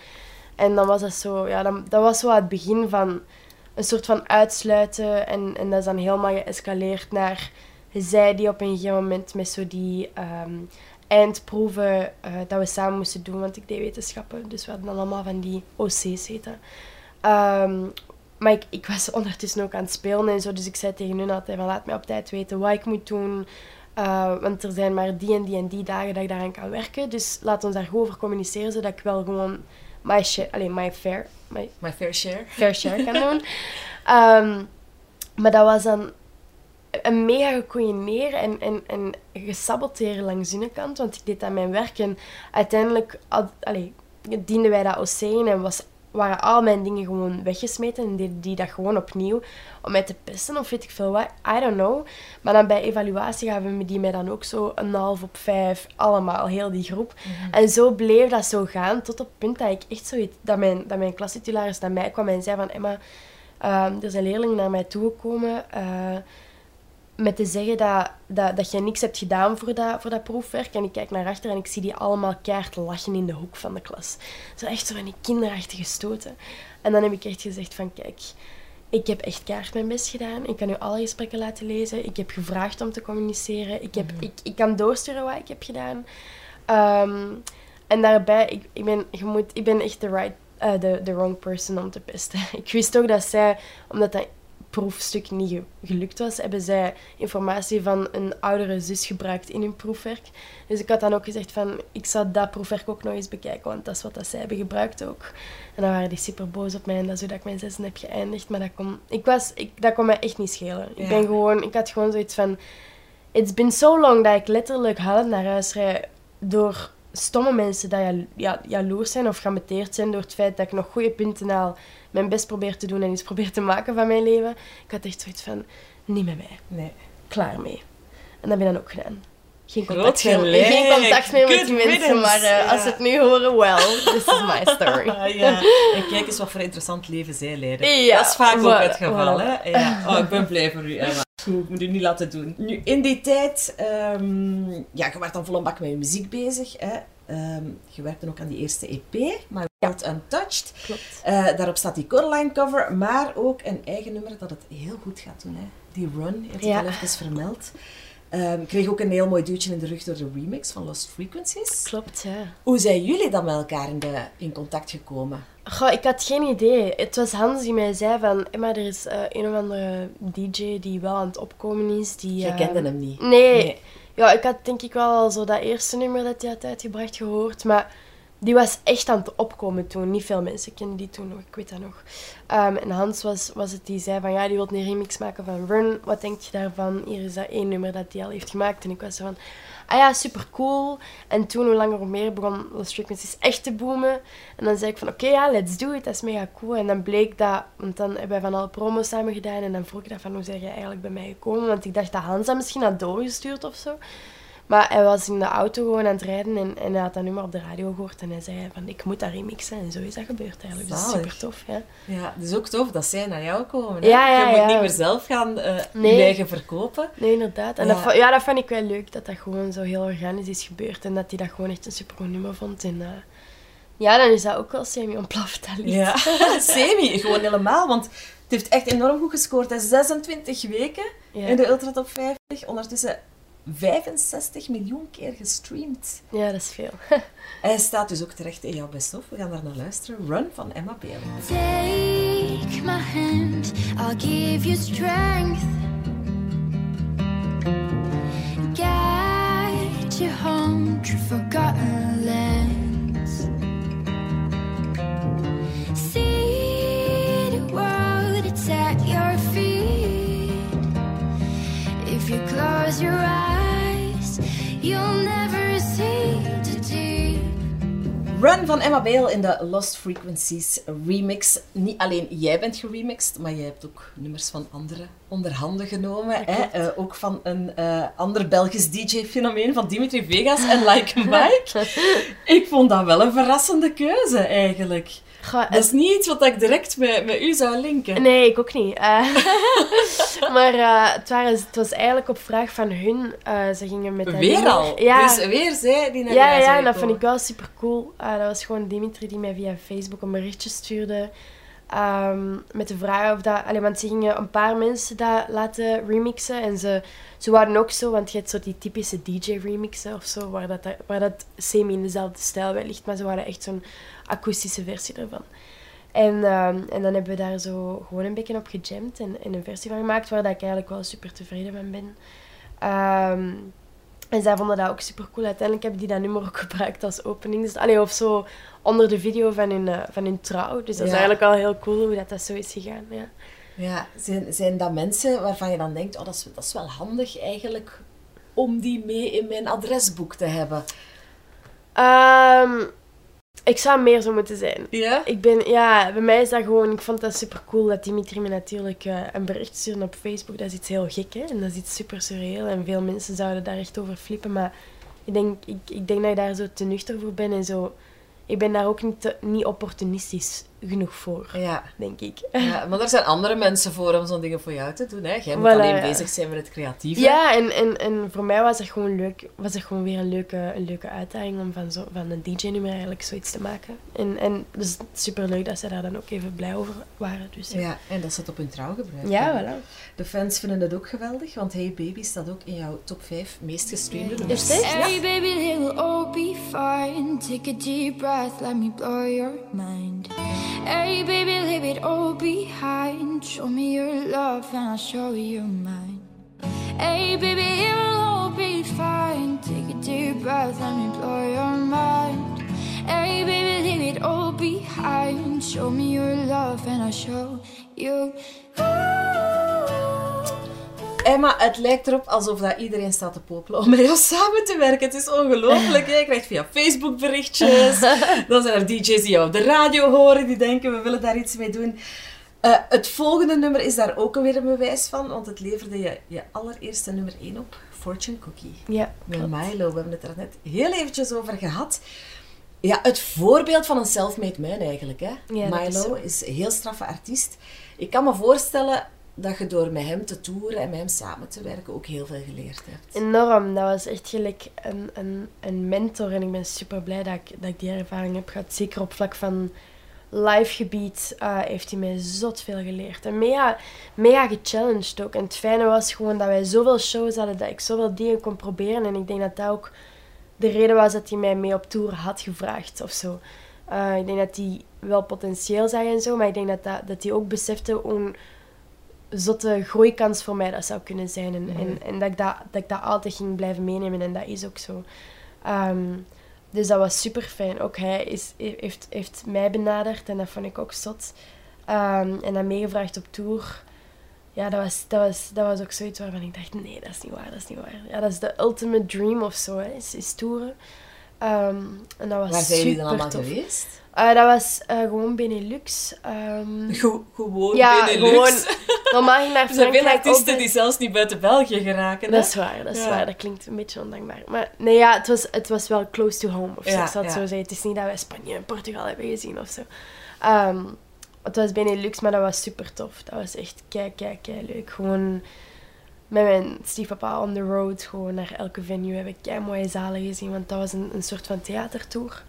En dan was dat zo, ja, dan, dat was zo het begin van een soort van uitsluiten. En, en dat is dan helemaal geëscaleerd naar zij die op een gegeven moment met zo die ehm, eindproeven eh, dat we samen moesten doen, want ik deed wetenschappen. Dus we hadden dan allemaal van die OC's heten. Ehm, maar ik, ik was ondertussen ook aan het spelen en zo, dus ik zei tegen hun altijd van laat mij op tijd weten wat ik moet doen. Eh, want er zijn maar die en die en die dagen dat ik daaraan kan werken. Dus laat ons daar goed over communiceren, zodat ik wel gewoon my, share, alleen my fair, my My fair share. fair share kan doen. Ehm, maar dat was dan een mega gecoördineerd en, en, en gesaboteren langs hun kant. Want ik deed aan mijn werk en uiteindelijk allee, dienden wij dat OC in en was, waren al mijn dingen gewoon weggesmeten. En deden die dat gewoon opnieuw om mij te pesten of weet ik veel wat. I don't know. Maar dan bij evaluatie gaven we die mij dan ook zo een half op vijf. Allemaal, heel die groep. En zo bleef dat zo gaan tot op het punt dat ik echt zoiets... Dat mijn, dat mijn klastitularis naar mij kwam en zei van... Emma, ehm, er is een leerling naar mij toegekomen... eh, met te zeggen dat, dat, dat je niks hebt gedaan voor dat, voor dat proefwerk. En ik kijk naar achter en ik zie die allemaal keihard lachen in de hoek van de klas. Zo echt zo van die kinderachtige stoten. En dan heb ik echt gezegd van, kijk, ik heb echt keihard mijn best gedaan. Ik kan u alle gesprekken laten lezen. Ik heb gevraagd om te communiceren. Ik, heb, ik, ik kan doorsturen wat ik heb gedaan. Ehm, en daarbij, ik, ik, ben, je moet, ik ben echt de right, eh, de the wrong person om te pesten. Ik wist ook dat zij, omdat dat proefstuk niet ge- gelukt was, hebben zij informatie van een oudere zus gebruikt in hun proefwerk. Dus ik had dan ook gezegd van, ik zou dat proefwerk ook nog eens bekijken, want dat is wat dat zij hebben gebruikt ook. En dan waren die super boos op mij en dat is hoe dat ik mijn zessen heb geëindigd. Maar dat kon, ik was, ik, dat kon mij echt niet schelen. Ja. Ik ben gewoon, ik had gewoon zoiets van, it's been so long dat ik letterlijk huilend naar huis rijd door stomme mensen die jal, ja, jaloers zijn of geambeteerd zijn door het feit dat ik nog goede punten haal, mijn best probeer te doen en iets probeer te maken van mijn leven. Ik had echt zoiets van, niet met mij, Nee. klaar mee. En dat heb ik dan ook gedaan. Geen contact, meer, geen contact meer met die mensen, maar eh, ja. als ze het nu horen, well, this is my story. Ah, ja. En kijk eens wat voor interessant leven zij leiden. Ja, dat is vaak ook het geval, voilà. hè? Ja. Oh, ik ben blij voor u, Emma. Goed, ik moet u niet laten doen. Nu, in die tijd, ehm, ja, je werd dan vol een bak met je muziek bezig, hè? Ehm, je werkte ook aan die eerste EP, My World Untouched. Klopt. Eh, daarop staat die Coraline cover, maar ook een eigen nummer dat het heel goed gaat doen. Hè? Die Run, je hebt het Ja. al even vermeld. Ehm kreeg ook een heel mooi duwtje in de rug door de remix van Lost Frequencies. Klopt, ja. Hoe zijn jullie dan met elkaar in, de, in contact gekomen? Goh, ik had geen idee. Het was Hans die mij zei van... Emma, er is eh, een of andere DJ die wel aan het opkomen is. Die, Jij eh, kende hem niet. Nee. Ja, ik had denk ik wel al zo dat eerste nummer dat hij had uitgebracht gehoord. Maar die was echt aan het opkomen toen. Niet veel mensen kenden die toen nog. Ik weet dat nog. Ehm, en Hans was, was het die zei van... Ja, die wil een remix maken van Run. Wat denk je daarvan? Hier is dat één nummer dat hij al heeft gemaakt. En ik was zo van... Ah ja, super cool. En toen, hoe langer hoe meer, begon Lost Frequencies echt te boomen. En dan zei ik van, oké, ja, let's do it. Dat is mega cool. En dan bleek dat... Want dan hebben wij van alle promos samen gedaan. En dan vroeg ik dat van, hoe zeg jij eigenlijk bij mij gekomen? Want ik dacht dat Hans dat misschien had doorgestuurd of zo. Maar hij was in de auto gewoon aan het rijden. En, en hij had dat nummer op de radio gehoord. En hij zei van, ik moet dat remixen. En zo is dat gebeurd eigenlijk. Dus super tof, ja. Ja, is ook tof dat zij naar jou komen. Ja, ja, je moet niet meer zelf gaan eh Nee. je eigen verkopen. Nee, inderdaad. En Ja. Dat, vo- ja, dat vond ik wel leuk, dat dat gewoon zo heel organisch is gebeurd. En dat hij dat gewoon echt een supergoed nummer vond. En eh, ja, dan is dat ook wel semi-ontploft, dat lied. Ja, semi, gewoon helemaal. Want het heeft echt enorm goed gescoord. hè. 26 weken in de Ultra Top 50. Ondertussen 65 miljoen keer gestreamd. Ja, dat is veel. Hij staat dus ook terecht in jouw best of. We gaan daar naar luisteren. Run van Emma Bale. Take my hand, I'll give you strength. Guide you home to forgotten lands. See the world, it's at your feet. If you close your eyes, you'll never see the deep. Run van Emma Bale in de Lost Frequencies remix. Niet alleen jij bent geremixed, maar jij hebt ook nummers van anderen onder handen genomen. Hè? Eh, ook van een eh, ander Belgisch DJ-fenomeen, van Dimitri Vegas en Like Mike. Ik vond dat wel een verrassende keuze, eigenlijk. Goh, Dat is niet iets wat ik direct met, met u zou linken. Nee, ik ook niet. Eh, maar eh, het, waren, het was eigenlijk op vraag van hun. eh, ze gingen met Weer al. Ja, Dus weer zij die naar ja, ja, en dat vond ik wel super cool. dat was gewoon Dimitri die mij via Facebook een berichtje stuurde. Ehm, met de vraag of dat... Want ze gingen een paar mensen dat laten remixen. En ze, ze waren ook zo, want je hebt zo die typische DJ-remixen of zo, waar dat, waar dat semi in dezelfde stijl wel ligt. Maar ze waren echt zo'n akoestische versie ervan. En, ehm, en dan hebben we daar zo gewoon een beetje op gejamd en, en een versie van gemaakt waar dat ik eigenlijk wel super tevreden van ben. Ehm, en zij vonden dat ook super cool. Uiteindelijk hebben die dat nummer ook gebruikt als openings... Allee, of zo onder de video van hun, eh, van hun trouw. Dus dat is Ja. eigenlijk al heel cool hoe dat, dat zo is gegaan. Ja. Ja, zijn, zijn dat mensen waarvan je dan denkt, oh, dat, is, dat is wel handig eigenlijk om die mee in mijn adresboek te hebben? Ehm, ik zou meer zo moeten zijn. Ja? Ik ben, ja, bij mij is dat gewoon, ik vond dat super cool dat Dimitri me natuurlijk eh, een bericht stuurde op Facebook. Dat is iets heel gek, hè? En dat is iets super surreal. En veel mensen zouden daar echt over flippen. Maar ik denk, ik, ik denk dat ik daar zo te nuchter voor ben en zo. Ik ben daar ook niet, te- niet opportunistisch genoeg voor, Ja. denk ik. ja. Maar er zijn andere mensen voor om zo'n dingen voor jou te doen. Hè? Jij moet Voilà, alleen ja. bezig zijn met het creatieve. Ja, en, en, en voor mij was het gewoon leuk, was het gewoon weer een leuke, een leuke uitdaging om van, zo, van een DJ-nummer eigenlijk zoiets te maken. En, en dus super leuk dat ze daar dan ook even blij over waren. Dus, ja, Ja, en dat ze het op hun trouw gebruiken. ja voilà. De fans vinden het ook geweldig, want Hey Baby staat ook in jouw top 5 meest gestreamde nummers. Is het echt? Hey baby, it will all be fine. Take a deep breath, let me blow your mind. Hey baby, leave it all behind. Show me your love and I'll show you mine. Hey baby, it will all be fine. Take a deep breath, let me blow your mind. Hey baby, leave it all behind. Show me your love and I'll show you. Emma, het lijkt erop alsof dat iedereen staat te popelen om met jou samen te werken. Het is ongelooflijk. Je krijgt via Facebook berichtjes. Dan zijn er DJ's die jou op de radio horen, die denken we willen daar iets mee doen. Eh, het volgende nummer is daar ook weer een bewijs van, want het leverde je je allereerste nummer 1 op, Fortune Cookie. Ja, Met. Milo, we hebben het er net heel eventjes over gehad. Ja, het voorbeeld van een self-made man eigenlijk. Hè? Ja, is Milo zo. is een heel straffe artiest. Ik kan me voorstellen dat je door met hem te toeren en met hem samen te werken ook heel veel geleerd hebt. Enorm. Dat was echt gelijk een, een, een mentor. En ik ben super blij dat ik, dat ik die ervaring heb gehad. Zeker op vlak van live gebied eh, heeft hij mij zot veel geleerd. En mega, mega gechallenged ook. En het fijne was gewoon dat wij zoveel shows hadden, dat ik zoveel dingen kon proberen. En ik denk dat dat ook de reden was dat hij mij mee op tour had gevraagd of zo. Eh, ik denk dat hij wel potentieel zag en zo, maar ik denk dat, dat, dat hij ook besefte hoe zotte groeikans voor mij dat zou kunnen zijn. En, en, en dat, ik dat, dat ik dat altijd ging blijven meenemen en dat is ook zo. Ehm, dus dat was super fijn. Ook hij is, heeft, heeft mij benaderd en dat vond ik ook zot. Ehm, en dan meegevraagd op tour. Ja, dat was, dat, was, dat was ook zoiets waarvan ik dacht, nee, dat is niet waar, dat is niet waar. Ja, dat is de ultimate dream of zo, hè, is, is toeren. Ehm, en dat was Waar zijn jullie dan allemaal tof. geweest? Eh, dat was eh, gewoon Benelux. Ehm, Go- gewoon ja, Benelux. gewoon. Normaal ging naar Er zijn veel Frankrijk artiesten die zelfs niet buiten België geraken. hè? Dat is waar, dat is Ja. waar. Dat klinkt een beetje ondankbaar. Maar nee, ja, het was, het was wel close to home. Of zo. Ja, ik zal het ja. zo zeggen. Het is niet dat wij Spanje en Portugal hebben gezien of zo. Ehm, het was Benelux, maar dat was super tof. Dat was echt kei, kei, kei leuk. Gewoon met mijn stiefpapa on the road. Gewoon naar elke venue heb ik kei mooie zalen gezien. Want dat was een, een soort van theatertour.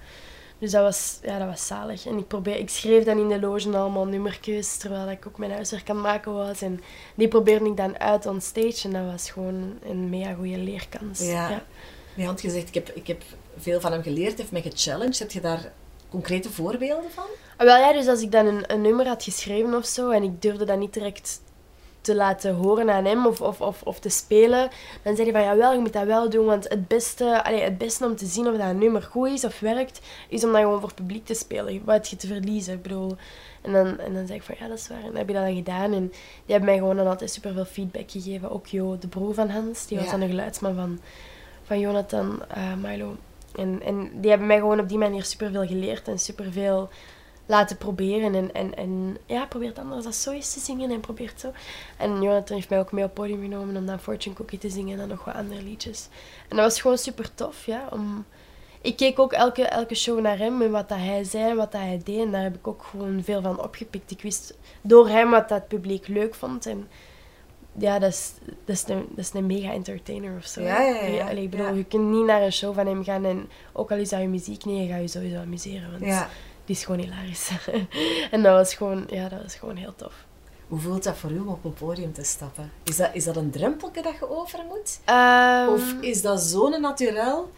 Dus dat was, ja, dat was zalig. En ik, probeer, ik schreef dan in de loge allemaal nummertjes, terwijl ik ook mijn huiswerk aan het maken was. En die probeerde ik dan uit on stage. En dat was gewoon een mega goede leerkans. Ja. Ja. Je had gezegd, ik heb, ik heb veel van hem geleerd, heeft mij gechallenged. Heb je daar concrete voorbeelden van? Ah, Wel ja, dus als ik dan een, een nummer had geschreven of zo en ik durfde dat niet direct te laten horen aan hem of, of, of, of te spelen, dan zei hij van ja wel, je moet dat wel doen, want het beste, allee, het beste om te zien of dat nummer goed is of werkt, is om dat gewoon voor het publiek te spelen. Wat je te verliezen? Ik bedoel, en dan, en dan zei ik van ja, dat is waar. En dan heb je dat dan gedaan en die hebben mij gewoon dan altijd super veel feedback gegeven. Ook Jo, de broer van Hans, die was Ja. dan de geluidsman van, van Jonathan eh, Milo. En, en die hebben mij gewoon op die manier superveel geleerd en superveel laten proberen. En, en, en ja, probeert anders als zo eens te zingen en probeert zo. En Jonathan heeft mij ook mee op het podium genomen om dan Fortune Cookie te zingen en dan nog wat andere liedjes. En dat was gewoon super tof, ja. Om... Ik keek ook elke, elke show naar hem en wat dat hij zei en wat dat hij deed. En daar heb ik ook gewoon veel van opgepikt. Ik wist door hem wat dat het publiek leuk vond. En ja, dat is, dat is, een, dat is een mega entertainer of zo. Ja, ja, ja. Allee, ik bedoel, Ja. je kunt niet naar een show van hem gaan en ook al is dat je muziek niet, je gaat je sowieso amuseren. Want Ja. Die is gewoon hilarisch. en dat was gewoon, ja, dat was gewoon heel tof. Hoe voelt dat voor u om op een podium te stappen? Is dat, is dat een drempelke dat je over moet? Ehm, Of is dat zo'n naturel?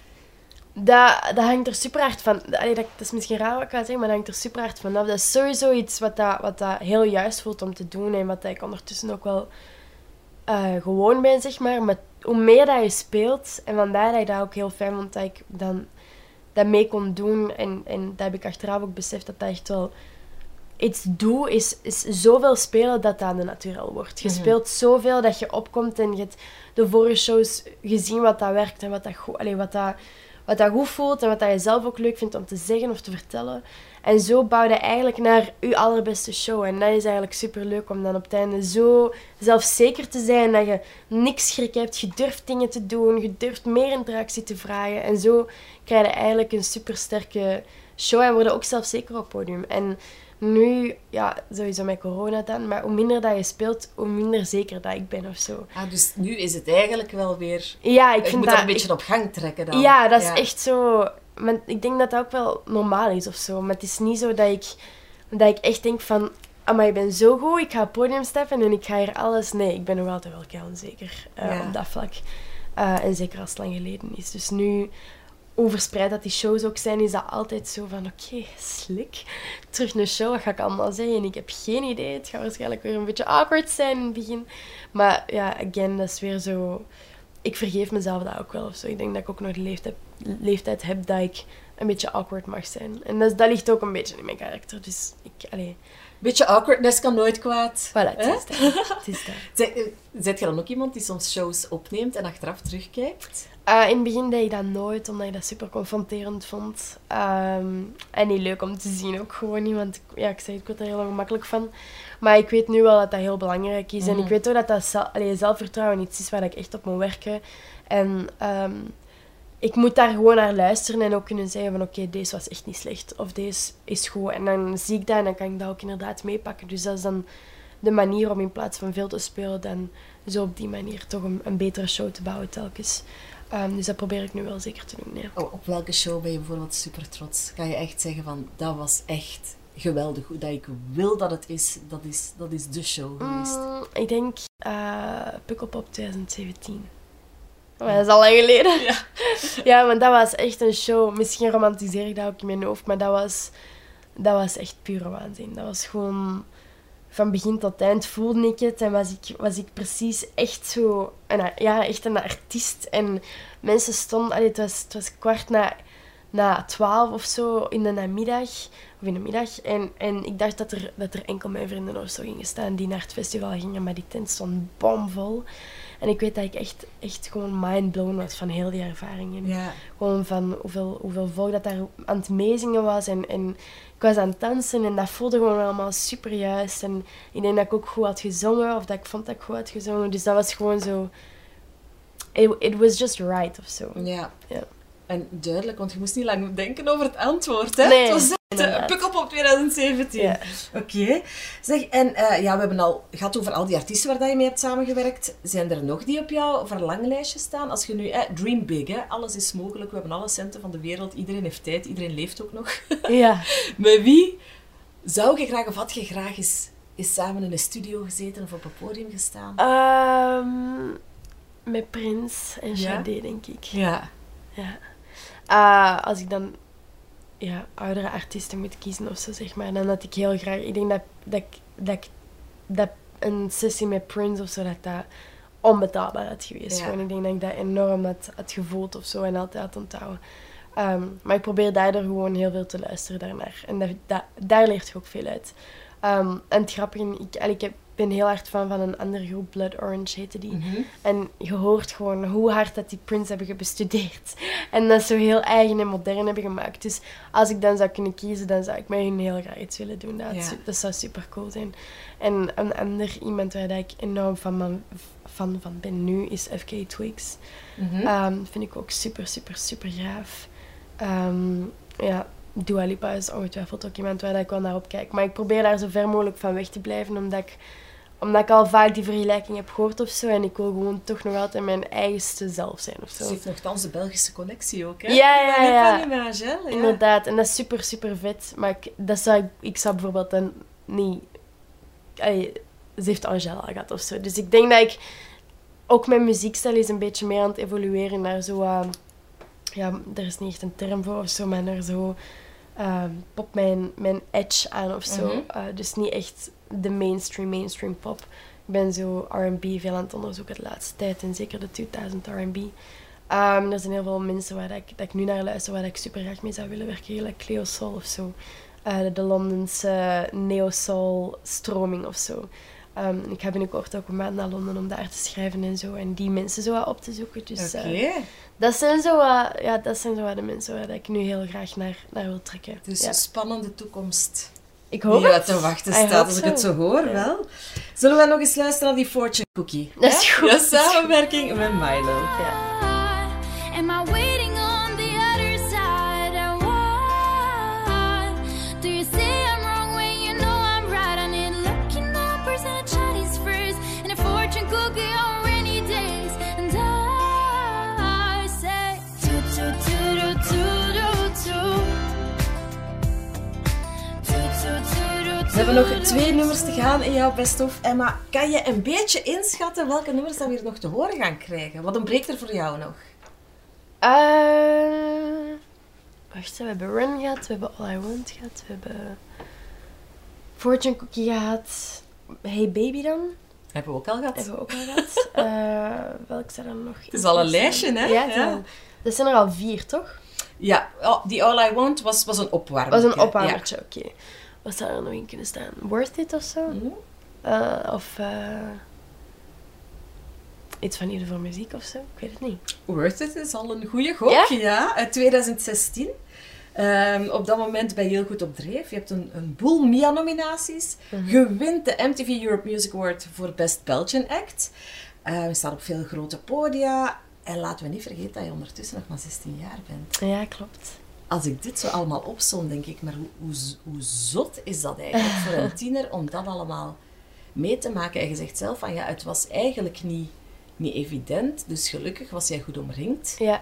dat, dat hangt er super hard van. Allee, dat, dat is misschien raar wat ik ga zeggen, maar dat hangt er super hard vanaf. Dat is sowieso iets wat dat, wat dat heel juist voelt om te doen en wat ik ondertussen ook wel eh, gewoon ben, zeg maar. Maar hoe meer dat je speelt, en vandaar dat ik dat ook heel fijn vond dat ik dan dat mee kon doen. En, en dat heb ik achteraf ook beseft dat dat echt wel iets doe, is, is zoveel spelen dat dat de naturel wordt. Je Mhm. speelt zoveel dat je opkomt en je hebt de vorige shows gezien wat dat werkt en wat dat, goed, wat dat, wat dat goed voelt en wat dat je zelf ook leuk vindt om te zeggen of te vertellen. En zo bouw je eigenlijk naar je allerbeste show. En dat is eigenlijk super leuk om dan op het einde zo zelfzeker te zijn dat je niks schrik hebt. Je durft dingen te doen, je durft meer interactie te vragen. En zo krijg je eigenlijk een super sterke show en word je ook zelfzeker op het podium. En nu, ja, sowieso met corona dan, maar hoe minder dat je speelt, hoe minder zeker dat ik ben of zo. Ah, dus nu is het eigenlijk wel weer... Ja, ik Ik vind moet dat... dat een beetje op gang trekken dan. Ja, dat is echt zo. Maar ik denk dat dat ook wel normaal is of zo. Maar het is niet zo dat ik, dat ik echt denk van. Maar ik ben zo goed, ik ga het podium stappen en ik ga hier alles. Nee, ik ben nog altijd wel kei onzeker eh, Ja. op dat vlak. Eh, en zeker als het lang geleden is. Dus nu, hoe verspreid dat die shows ook zijn, is dat altijd zo van: oké, slik. Terug een show, wat ga ik allemaal zeggen? En ik heb geen idee. Het gaat waarschijnlijk weer een beetje awkward zijn in het begin. Maar ja, again, dat is weer zo ik vergeef mezelf dat ook wel of zo. Ik denk dat ik ook nog leeftijd, leeftijd heb dat ik een beetje awkward mag zijn. En dat, dat ligt ook een beetje in mijn karakter. Dus ik, allee, Beetje awkwardness kan nooit kwaad. voilà, het is dat. Het is dat. Eh, Zijt je dan ook iemand die soms shows opneemt en achteraf terugkijkt? Eh, in het begin deed ik dat nooit, omdat ik dat super confronterend vond. Ehm, en niet leuk om te zien ook gewoon niet, want ja, ik zei, ik word er heel ongemakkelijk van. Maar ik weet nu wel dat dat heel belangrijk is. En Mhm. ik weet ook dat dat zel- allee, zelfvertrouwen iets is waar ik echt op moet werken. En ehm, ik moet daar gewoon naar luisteren en ook kunnen zeggen van oké, deze was echt niet slecht. Of deze is goed. En dan zie ik dat en dan kan ik dat ook inderdaad meepakken. Dus dat is dan de manier om in plaats van veel te spelen, dan zo op die manier toch een, een betere show te bouwen telkens. Ehm, dus dat probeer ik nu wel zeker te doen. Ja. Oh, op welke show ben je bijvoorbeeld super trots? Kan je echt zeggen van, dat was echt geweldig. Dat ik wil dat het is, dat is, dat is de show geweest. Mm, ik denk uh, Pukkelpop 2017. Maar dat is al lang geleden. Ja. ja, maar dat was echt een show. Misschien romantiseer ik dat ook in mijn hoofd, maar dat was, dat was echt pure waanzin. Dat was gewoon... Van begin tot eind voelde ik het en was ik, was ik precies echt zo... Een, ja, echt een artiest. En mensen stonden... Allee, het, was, het was kwart na, na twaalf of zo in de namiddag. Of in de middag. En, en ik dacht dat er, dat er enkel mijn vrienden of zo gingen staan die naar het festival gingen. Maar die tent stond bomvol. En ik weet dat ik echt, echt gewoon mindblown was van heel die ervaring. En Ja. Gewoon van hoeveel, hoeveel volk dat daar aan het meezingen was. En, en ik was aan het dansen en dat voelde gewoon allemaal super juist. En ik denk dat ik ook goed had gezongen. Of dat ik vond dat ik goed had gezongen. Dus dat was gewoon zo... It, it was just right of zo. Ja. Ja. En duidelijk, want je moest niet lang denken over het antwoord, hè? Nee. Het was Inderdaad. Pukkelpop 2017. Ja. Oké. Zeg, en eh, ja, we hebben al gehad over al die artiesten waar dat je mee hebt samengewerkt. Zijn er nog die op jouw verlanglijstje staan? Als je nu, eh, dream big, hè? alles is mogelijk. We hebben alle centen van de wereld. Iedereen heeft tijd, iedereen leeft ook nog. Ja. Met wie zou je graag of had je graag eens, eens samen in een studio gezeten of op een podium gestaan? Ehm, met Prins en Ja? Sade, denk ik. Ja. Ja. Ah, als ik dan ja, oudere artiesten moet kiezen of zo, zeg maar, dan had ik heel graag... Ik denk dat, dat, dat, dat een sessie met Prince of zo, dat dat onbetaalbaar had geweest. Ja. Gewoon, ik denk dat ik dat enorm had, had gevoeld of zo en altijd had onthouden. Ehm, maar ik probeer daardoor gewoon heel veel te luisteren daarnaar. En dat, dat, daar leert je ook veel uit. Ehm, en het grappige, ik, ik heb- ben heel hard fan van een andere groep, Blood Orange heette die. Mhm. En je hoort gewoon hoe hard dat die Prince hebben bestudeerd. En dat zo heel eigen en modern hebben gemaakt. Dus als ik dan zou kunnen kiezen, dan zou ik met hun heel graag iets willen doen. Dat, Ja. dat zou super cool zijn. En een ander iemand waar ik enorm van, man- fan van ben nu, is FK Twigs. Ehm, vind ik ook super, super, super gaaf. Ehm, ja, Dua Lipa is ongetwijfeld ook iemand waar ik wel naar opkijk. Maar ik probeer daar zo ver mogelijk van weg te blijven, omdat ik, omdat ik al vaak die vergelijking heb gehoord of zo. En ik wil gewoon toch nog altijd mijn eigenste zelf zijn of zo. Ze heeft nogthans de Belgische connectie ook, hè? Ja, ja, ja. Image, hè? Ja. Inderdaad, en dat is super, super vet. Maar ik, dat zou, ik, ik zou bijvoorbeeld dan niet... Allee, ze heeft Angela gehad of zo. Dus ik denk dat ik... Ook mijn muziekstijl is een beetje meer aan het evolueren naar zo... eh, ja, er is niet echt een term voor of zo, maar naar zo... eh, pop mijn, mijn edge aan of zo. Mhm. Eh, dus niet echt de mainstream, mainstream pop. Ik ben zo R&B veel aan het onderzoeken de laatste tijd. En zeker de 2000 R&B. Ehm, er zijn heel veel mensen waar dat ik, dat ik nu naar luister, waar ik super graag mee zou willen werken. Like Cleo Soul of zo. Eh, de, de Londense neo-soul stroming of zo. Ehm, ik ga binnenkort ook een maand naar Londen om daar te schrijven en zo. En die mensen zo wat op te zoeken. Dus Oké. eh, dat zijn zo wat- ja, dat zijn zo de mensen waar dat ik nu heel graag naar, naar wil trekken. Dus ja. een spannende toekomst. Ik hoop het. te wachten staat, als ik het zo hoor, Ja. wel. Zullen we nog eens luisteren naar die fortune cookie? Dat is goed. Ja, samenwerking met Milo. Ja. Hebben nog twee nummers te gaan in jouw best of. Emma, kan je een beetje inschatten welke nummers dat we hier nog te horen gaan krijgen? Wat ontbreekt er voor jou nog? Eh, wacht, we hebben Run gehad, we hebben All I Want gehad, we hebben Fortune Cookie gehad. Hey Baby dan, Hebben we ook al gehad. hebben we ook al gehad. Eh welk zou dan nog? Het is al een lijstje, hè? Ja, al- dat zijn er al vier, toch? Ja, oh, die All I Want was, was een opwarmer. Dat was een opwarmertje, oké. Wat zou er nog in kunnen staan? Worth It of zo? Mhm. Eh, of eh, iets van Ieder voor Muziek of zo? Ik weet het niet. Worth It is al een goede gok, ja? Ja? uit 2016. Ehm, op dat moment ben je heel goed op dreef. Je hebt een, een boel MIA-nominaties. Mhm. Je wint de MTV Europe Music Award voor Best Belgian Act. Eh, je staat op veel grote podia. En laten we niet vergeten dat je ondertussen nog maar 16 jaar bent. Ja, klopt. Als ik dit zo allemaal opzom, denk ik, maar hoe, hoe, zot is dat eigenlijk voor een tiener om dat allemaal mee te maken? En je zegt zelf van ja, het was eigenlijk niet, niet evident. Dus gelukkig was jij goed omringd. Ja.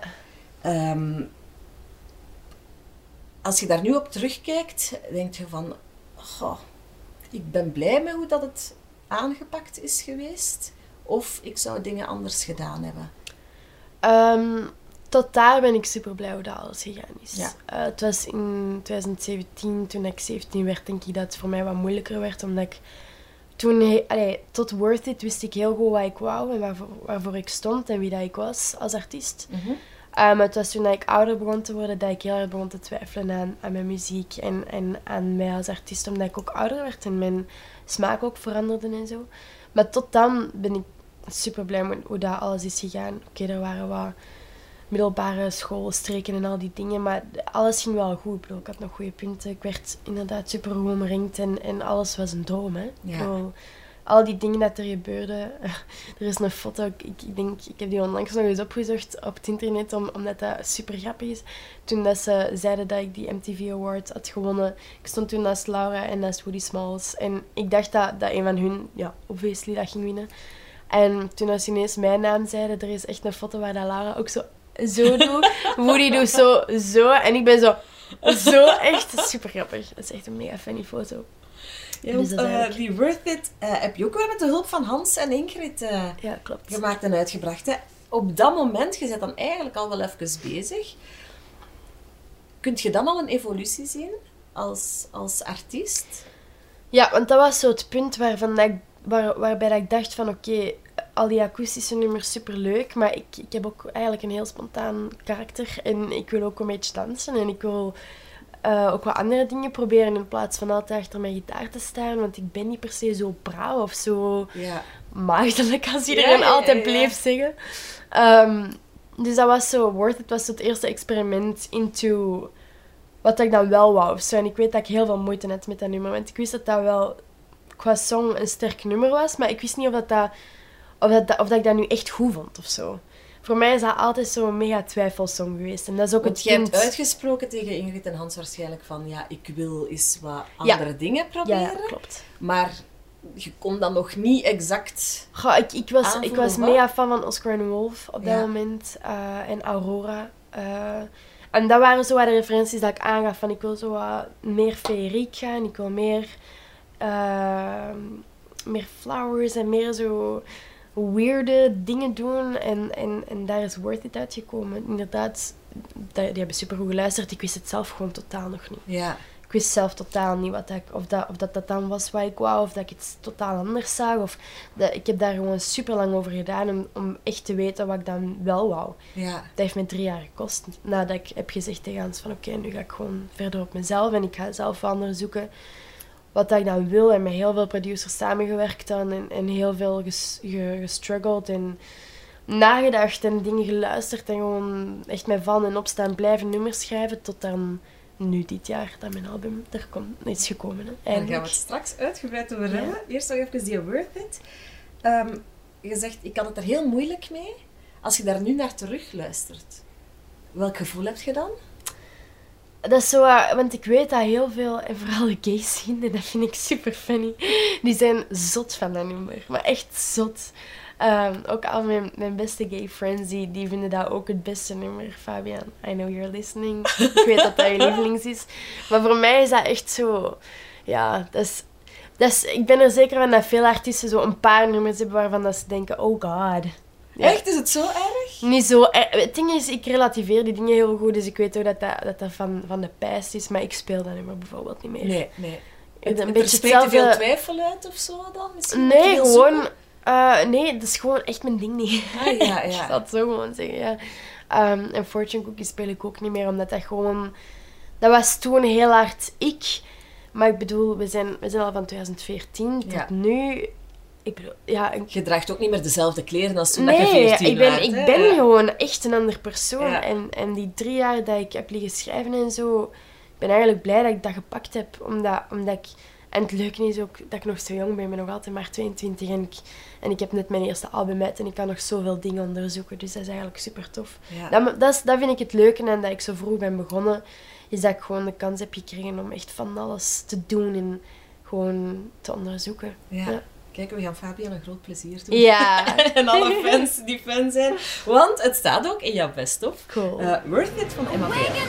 Ehm, als je daar nu op terugkijkt, denk je van, goh, ik ben blij met hoe dat het aangepakt is geweest. Of ik zou dingen anders gedaan hebben. Ehm, tot daar ben ik super blij hoe dat alles gegaan is. Ja. Eh, het was in 2017, toen ik 17 werd, denk ik dat het voor mij wat moeilijker werd. Omdat ik toen, he- allee, tot Worth It wist ik heel goed wat ik wou en waarvoor, waarvoor ik stond en wie dat ik was als artiest. Eh, maar het was toen dat ik ouder begon te worden dat ik heel erg begon te twijfelen aan, aan mijn muziek en, en aan mij als artiest, omdat ik ook ouder werd en mijn smaak ook veranderde en zo. Maar tot dan ben ik super blij met hoe dat alles is gegaan. Oké, er waren wat middelbare schoolstreken en al die dingen, maar alles ging wel goed. Ik bedoel, ik had nog goede punten. Ik werd inderdaad super goed omringd en, en alles was een droom. Hè? Ik Ja. bedoel, al die dingen dat er gebeurden. er is een foto, ik, ik denk, ik heb die onlangs nog eens opgezocht op het internet, om, omdat dat super grappig is. Toen dat ze zeiden dat ik die MTV Award had gewonnen, ik stond toen naast Laura en naast Woody Smalls. En ik dacht dat, dat een van hun, ja, obviously, dat ging winnen. En toen als ze ineens mijn naam zeiden, er is echt een foto waar dat Laura ook zo, zo doet. Woody doet zo, zo. En ik ben zo, zo echt super grappig. Dat is echt een mega funny foto. Ja, Dus eh, die Worth It eh, heb je ook weer met de hulp van Hans en Ingrid eh, Ja, klopt. gemaakt en uitgebracht. Hè? Op dat moment, je bent dan eigenlijk al wel even bezig. Kunt je dan al een evolutie zien als, als artiest? Ja, want dat was zo het punt waarvan dat ik, waar, waarbij dat ik dacht van oké, al die akoestische nummers super leuk, maar ik, ik heb ook eigenlijk een heel spontaan karakter en ik wil ook een beetje dansen en ik wil eh, ook wat andere dingen proberen in plaats van altijd achter mijn gitaar te staan, want ik ben niet per se zo braaf of zo Ja. maagdelijk als iedereen Ja, ja, altijd bleef zeggen. Ehm, dus dat was zo, Worth It was het eerste experiment into wat ik dan wel wou. of Zo. En ik weet dat ik heel veel moeite had met dat nummer, want ik wist dat dat wel qua song een sterk nummer was, maar ik wist niet of dat, dat, of dat, of dat ik dat nu echt goed vond of zo. Voor mij is dat altijd zo'n mega twijfelsong geweest. En dat is ook Want het jij hebt punt. uitgesproken tegen Ingrid en Hans waarschijnlijk van ja, ik wil eens wat Ja. andere dingen proberen. ja, klopt. Maar je kon dan nog niet exact... Goh, ik, ik was, ik was mega fan van Oscar en Wolf op dat Ja. moment. eh, en Aurora. eh, en dat waren zo wat de referenties dat ik aangaf. Van ik wil zo wat meer feeriek gaan. Ik wil meer, eh, meer flowers en meer zo weirde dingen doen. En, en, en daar is Worth It uitgekomen. Inderdaad, die, hebben super goed geluisterd. Ik wist het zelf gewoon totaal nog niet. Ja, Ik wist zelf totaal niet wat dat, ik- of, dat, of dat, dat dan was wat ik wou, of dat ik iets totaal anders zag. Of dat, ik heb daar gewoon super lang over gedaan om, om echt te weten wat ik dan wel wou. ja. Dat heeft me drie jaar gekost. Nadat ik heb gezegd tegen Hans van oké, nu ga ik gewoon verder op mezelf en ik ga zelf wel onderzoeken wat dat ik dan wil. En met heel veel producers samengewerkt dan en, en heel veel ges, ge- gestruggeld en nagedacht en dingen geluisterd en gewoon echt met van en opstaan blijven nummers schrijven tot dan nu dit jaar dat mijn album er komt, is gekomen. Hè, Daar gaan we het straks uitgebreid over Ja. hebben. Eerst nog even die Worth It. Ehm, je zegt, ik had het er heel moeilijk mee. Als je daar nu naar terug luistert, welk gevoel heb je dan? Dat is eh, want ik weet dat heel veel, en vooral de gay scene, en dat vind ik super funny, die zijn zot van dat nummer. Maar echt zot. Ehm, ook al mijn, mijn beste gay friends, die, die vinden dat ook het beste nummer. Fabian, I know you're listening. Ik weet dat dat je lievelings is. Maar voor mij is dat echt zo... Ja, dat is... Dat is, ik ben er zeker van dat veel artiesten zo een paar nummers hebben waarvan dat ze denken, oh god. Ja. Echt? Is het zo erg? Niet zo. eh, Het ding is, ik relativeer die dingen heel goed, dus ik weet ook dat dat, dat, dat van, van de pijst is, maar ik speel dat nummer bijvoorbeeld niet meer. Nee, nee. Het- een het beetje er te veel hetzelfde- twijfel uit of zo dan? Misschien Nee, gewoon. eh, nee, dat is gewoon echt mijn ding niet. Ah, ja, ik ja. zal het zo gewoon zeggen, ja. Ehm, en Fortune Cookie speel ik ook niet meer, omdat dat gewoon... Dat was toen heel hard ik. Maar ik bedoel, we zijn, we zijn al van 2014 tot Ja. nu... Ik bedoel, ja, ik Je draagt ook niet meer dezelfde kleren als toen dat je Nee, 14 ik ben, ik ben Ja. gewoon echt een ander persoon. Ja. En, en die drie jaar dat ik heb liggen schrijven en zo, ik ben eigenlijk blij dat ik dat gepakt heb. Omdat, omdat ik, en het leuke is ook dat ik nog zo jong ben. Ik ben nog altijd maar 22 en ik, en ik heb net mijn eerste album uit en ik kan nog zoveel dingen onderzoeken. Dus dat is eigenlijk super tof. Ja. Dat, dat, is, dat vind ik het leuke en dat ik zo vroeg ben begonnen, is dat ik gewoon de kans heb gekregen om echt van alles te doen en gewoon te onderzoeken. Ja. Kijk, we gaan Fabian een groot plezier doen. Ja, en alle fans die fan zijn. Want het staat ook in jouw best-of. cool. Eh, Worth It van Emma. Awakened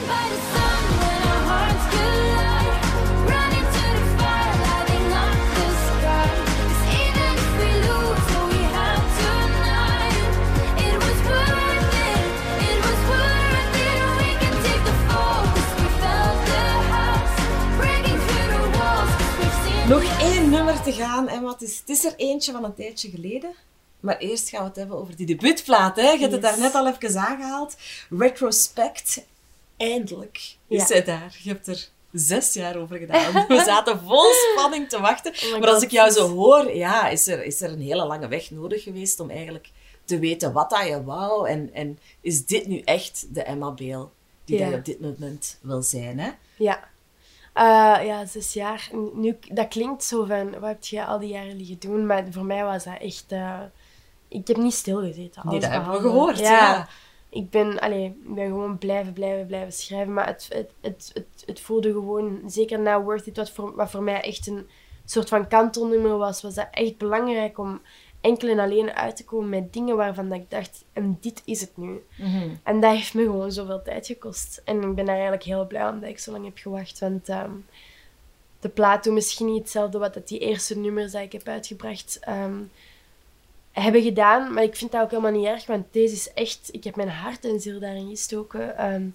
nummer te gaan, Emma. Het is, het is er eentje van een tijdje geleden. Maar eerst gaan we het hebben over die debuutplaat. Hè? Je hebt het daar net al even aangehaald. Retrospect. Eindelijk is zij daar. Je hebt er zes jaar over gedaan. We zaten vol spanning te wachten. Oh maar als ik jou zo hoor, ja, is er, is er een hele lange weg nodig geweest om eigenlijk te weten wat dat je wou. En, en is dit nu echt de Emma Beel die Ja. dat je op dit moment wil zijn? Hè? Ja. Uh, ja, zes jaar. Nu, dat klinkt zo van, wat heb je al die jaren liggen doen? Maar voor mij was dat echt... Uh, ik heb niet stilgezeten. Nee, dat hebben we gehoord, ja. Ik ben, allez, ik ben gewoon blijven, blijven, blijven schrijven. Maar het, het, het, het, het voelde gewoon, zeker na Worth It, wat voor, wat voor mij echt een soort van kantelnummer was, was dat echt belangrijk om enkel en alleen uit te komen met dingen waarvan dat ik dacht, en dit is het nu. Mhm. En dat heeft me gewoon zoveel tijd gekost. En ik ben daar eigenlijk heel blij om dat ik zo lang heb gewacht. Want um, de plaat doet misschien niet hetzelfde wat dat die eerste nummers die ik heb uitgebracht um, hebben gedaan. Maar ik vind dat ook helemaal niet erg, want deze is echt... Ik heb mijn hart en ziel daarin gestoken. Um,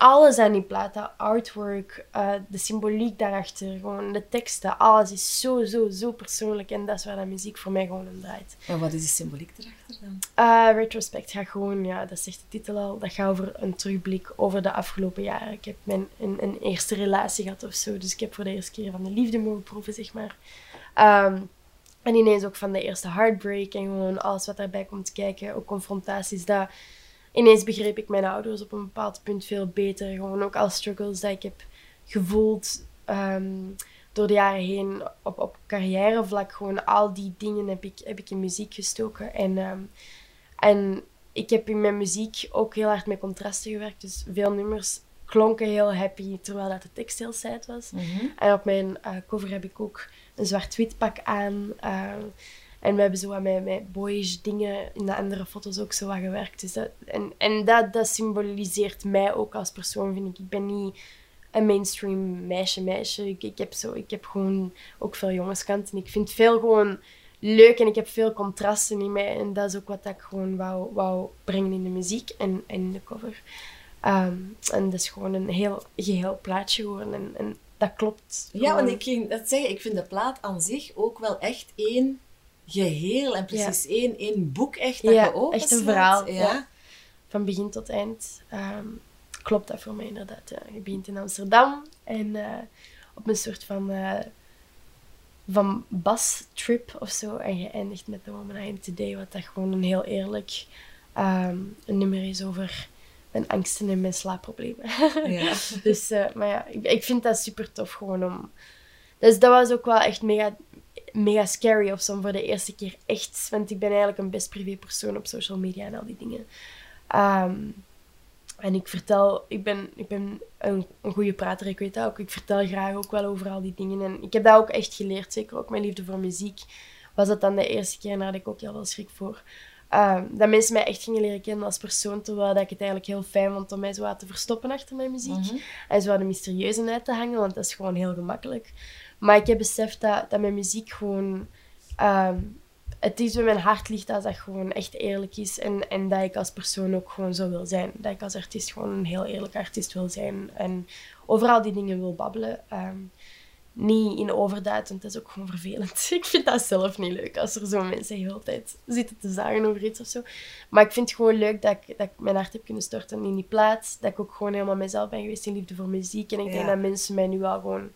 alles aan die plaat, dat artwork, uh, de symboliek daarachter, gewoon de teksten, alles is zo, zo, zo persoonlijk. En dat is waar de muziek voor mij gewoon om draait. En wat is die symboliek erachter dan? Uh, retrospect gaat gewoon, ja, dat zegt de titel al, dat gaat over een terugblik over de afgelopen jaren. Ik heb mijn, een, een eerste relatie gehad of zo, dus ik heb voor de eerste keer van de liefde mogen proeven, zeg maar. Um, en ineens ook van de eerste heartbreak en gewoon alles wat daarbij komt kijken, ook confrontaties. Dat, ineens begreep ik mijn ouders op een bepaald punt veel beter. Gewoon ook alle struggles die ik heb gevoeld ehm, door de jaren heen op, op carrièrevlak. Gewoon al die dingen heb ik, heb ik in muziek gestoken. En, ehm, en ik heb in mijn muziek ook heel hard met contrasten gewerkt. Dus veel nummers klonken heel happy, terwijl dat de tekst heel sad was. Mhm. En op mijn uh, cover heb ik ook een zwart-wit pak aan. Uh, en we hebben zo wat met, met boyish dingen in de andere foto's ook zo wat gewerkt. Dus dat, en en dat, dat symboliseert mij ook als persoon, vind ik. Ik ben niet een mainstream meisje-meisje. Ik, ik, heb zo, ik heb gewoon ook veel jongenskant. En ik vind veel gewoon leuk en ik heb veel contrasten in mij. En dat is ook wat ik gewoon wou, wou brengen in de muziek en, en in de cover. Ehm, en dat is gewoon een heel geheel plaatje geworden. En, en dat klopt. Ja, want ik ging dat zeggen. Ik vind de plaat aan zich ook wel echt één geheel en precies één, één boek echt dat je open echt een verhaal. Ja. Van begin tot eind. Ehm, klopt dat voor mij inderdaad. Je begint in Amsterdam en uh, op een soort van, uh, van bas-trip of zo. En je eindigt met The Woman I Am Today, wat dat gewoon een heel eerlijk um, een nummer is over mijn angsten en mijn slaapproblemen. Ja. dus, uh, maar ja, ik, ik, vind dat super tof gewoon om... Dus dat was ook wel echt mega mega scary of zo voor de eerste keer echt. Want ik ben eigenlijk een best privé persoon op social media en al die dingen. Ehm, en ik vertel, ik ben, ik ben een, een goede prater, ik weet dat ook. Ik vertel graag ook wel over al die dingen. En ik heb dat ook echt geleerd, zeker ook mijn liefde voor muziek. Was dat dan de eerste keer en daar had ik ook heel veel schrik voor. Um, dat mensen mij echt gingen leren kennen als persoon, terwijl dat ik het eigenlijk heel fijn vond om mij zo wat te verstoppen achter mijn muziek. Mhm. En zo wat de mysterieuze uit te hangen, want dat is gewoon heel gemakkelijk. Maar ik heb beseft dat, dat mijn muziek gewoon... Um, het is waar mijn hart ligt als dat gewoon echt eerlijk is. En, en dat ik als persoon ook gewoon zo wil zijn. Dat ik als artiest gewoon een heel eerlijk artiest wil zijn. En overal die dingen wil babbelen. Um, niet in overdaad, want dat is ook gewoon vervelend. Ik vind dat zelf niet leuk als er zo mensen de hele tijd zitten te zagen over iets of zo. Maar ik vind het gewoon leuk dat ik, dat ik mijn hart heb kunnen storten in die plaats. Dat ik ook gewoon helemaal mezelf ben geweest in liefde voor muziek. En ik denk dat mensen mij nu al gewoon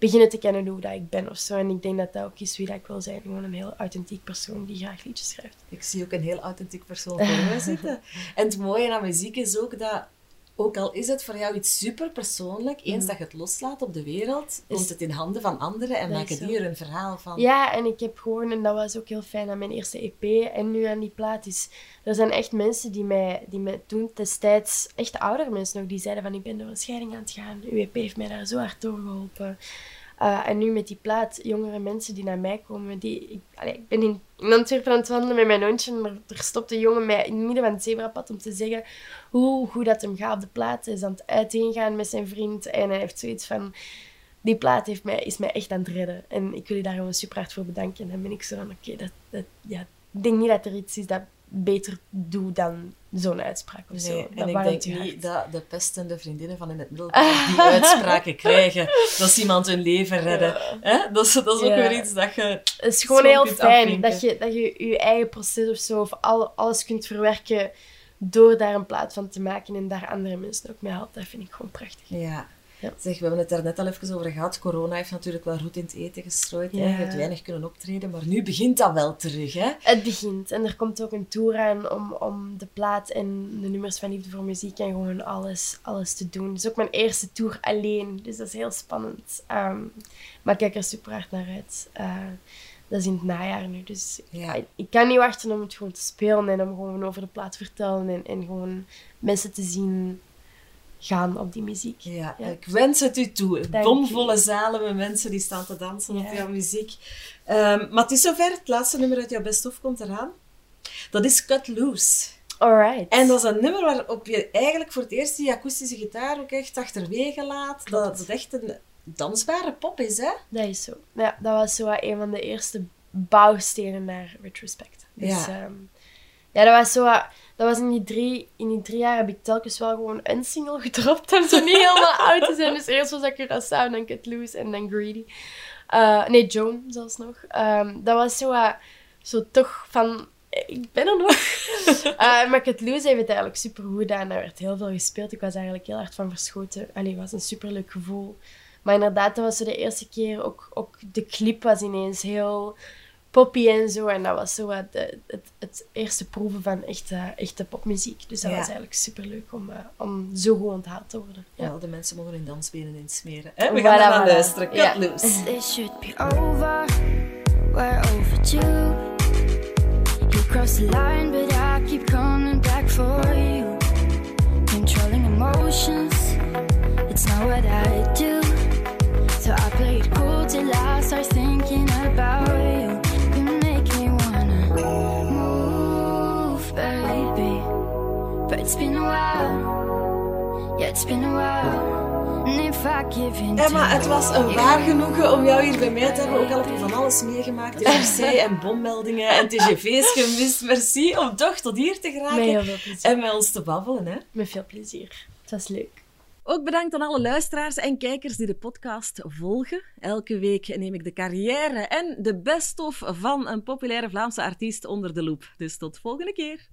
beginnen te kennen hoe dat ik ben of zo. En ik denk dat dat ook is wie dat ik wil zijn. Gewoon een heel authentiek persoon die graag liedjes schrijft. Ik zie ook een heel authentiek persoon voor me zitten. En het mooie aan muziek is ook dat, ook al is het voor jou iets super persoonlijk, eens mm. dat je het loslaat op de wereld, komt het in handen van anderen en maken die er een verhaal van. Ja, en ik heb gewoon, en dat was ook heel fijn aan mijn eerste EP en nu aan die plaat, is er zijn echt mensen die mij, die mij toen destijds, echt oudere mensen nog, die zeiden van ik ben door een scheiding aan het gaan. Uw EP heeft mij daar zo hard door geholpen. Uh, en nu met die plaat, jongere mensen die naar mij komen. Die, ik, ik ben in, Antwerpen aan het wandelen met mijn hondje. Er, er stopt een jongen mij in het midden van het zebrapad om te zeggen hoe goed dat hem gaat op de plaat. Hij is aan het uiteengaan met zijn vriend. En hij heeft zoiets van... Die plaat heeft mij, is mij echt aan het redden. En ik wil je daar gewoon super hard voor bedanken. En dan ben ik zo van, oké, dat, dat, ja, ik denk niet dat er iets is dat beter doe dan zo'n uitspraak of zo. en ik denk niet dat de pestende vriendinnen van in het middelbaar die uitspraken krijgen. Dat ze iemand hun leven redden. Hè? Dat, is, dat is ook weer iets dat je... Het is gewoon heel fijn dat je, dat je je eigen proces of zo, of al, alles kunt verwerken door daar een plaat van te maken en daar andere mensen ook mee helpen. Dat vind ik gewoon prachtig. Ja. Ja. Zeg, we hebben het daar net al even over gehad. Corona heeft natuurlijk wel roet in het eten gestrooid. Hè? Ja. Je hebt weinig kunnen optreden, maar nu begint dat wel terug. Hè? Het begint en er komt ook een tour aan om, om de plaat en de nummers van Liefde voor Muziek en gewoon alles, alles te doen. Het is ook mijn eerste tour alleen, dus dat is heel spannend. Ehm, maar ik kijk er super hard naar uit. Eh, dat is in het najaar nu, dus Ja. ik, ik kan niet wachten om het gewoon te spelen en om gewoon over de plaat te vertellen en, en gewoon mensen te zien gaan op die muziek. Ja, Ja. ik wens het u toe. Dank Bomvolle zalen met mensen die staan te dansen op jouw muziek. Ehm, maar het is zover. Het laatste nummer uit jouw best of komt eraan. Dat is Cut Loose. Alright. En dat is een nummer waarop je eigenlijk voor het eerst die akoestische gitaar ook echt achterwege laat. Klopt. Dat het echt een dansbare pop is, hè? Dat is zo. Ja, dat was zo een van de eerste bouwstenen naar Retrospect. Dus, Ja. ja. ja, dat was zo wat- Dat was in die, drie, in die drie jaar heb ik telkens wel gewoon een single gedropt om zo niet helemaal oud te zijn. Dus eerst was dat Curaçao, dan Cut Loose en dan Greedy. Eh, nee, Joan zelfs nog. Ehm, dat was zo, wat- zo toch van... Ik ben er nog. Eh, maar Cut Loose heeft het eigenlijk super goed gedaan. Daar werd heel veel gespeeld. Ik was eigenlijk heel hard van verschoten. Allee, het was een superleuk gevoel. Maar inderdaad, dat was zo de eerste keer. Ook, ook de clip was ineens heel poppy en zo. En dat was zo wat de- het, het eerste proeven van echte, echte popmuziek. Dus dat Ja. was eigenlijk superleuk om, eh, om zo goed onthaald te worden. Ja. Ja, de mensen mogen hun dansbenen insmeren. Hè? We Voilà, gaan er naar voilà. luisteren. Cut Ja. Loose. This should be over. We're overdue. You crossed the line, but I keep coming back for you. Controlling emotions, it's not what I do. So I play it cool till I start thinking Emma, het was een waar genoegen om jou hier bij mij te hebben. Ook al heb je van alles meegemaakt. RC en bommeldingen en TGV's gemist. Merci om toch tot hier te geraken. Met heel veel plezier. En met ons te babbelen. Hè? Met veel plezier. Het was leuk. Ook bedankt aan alle luisteraars en kijkers die de podcast volgen. Elke week neem ik de carrière en de best-of van een populaire Vlaamse artiest onder de loep. Dus tot volgende keer.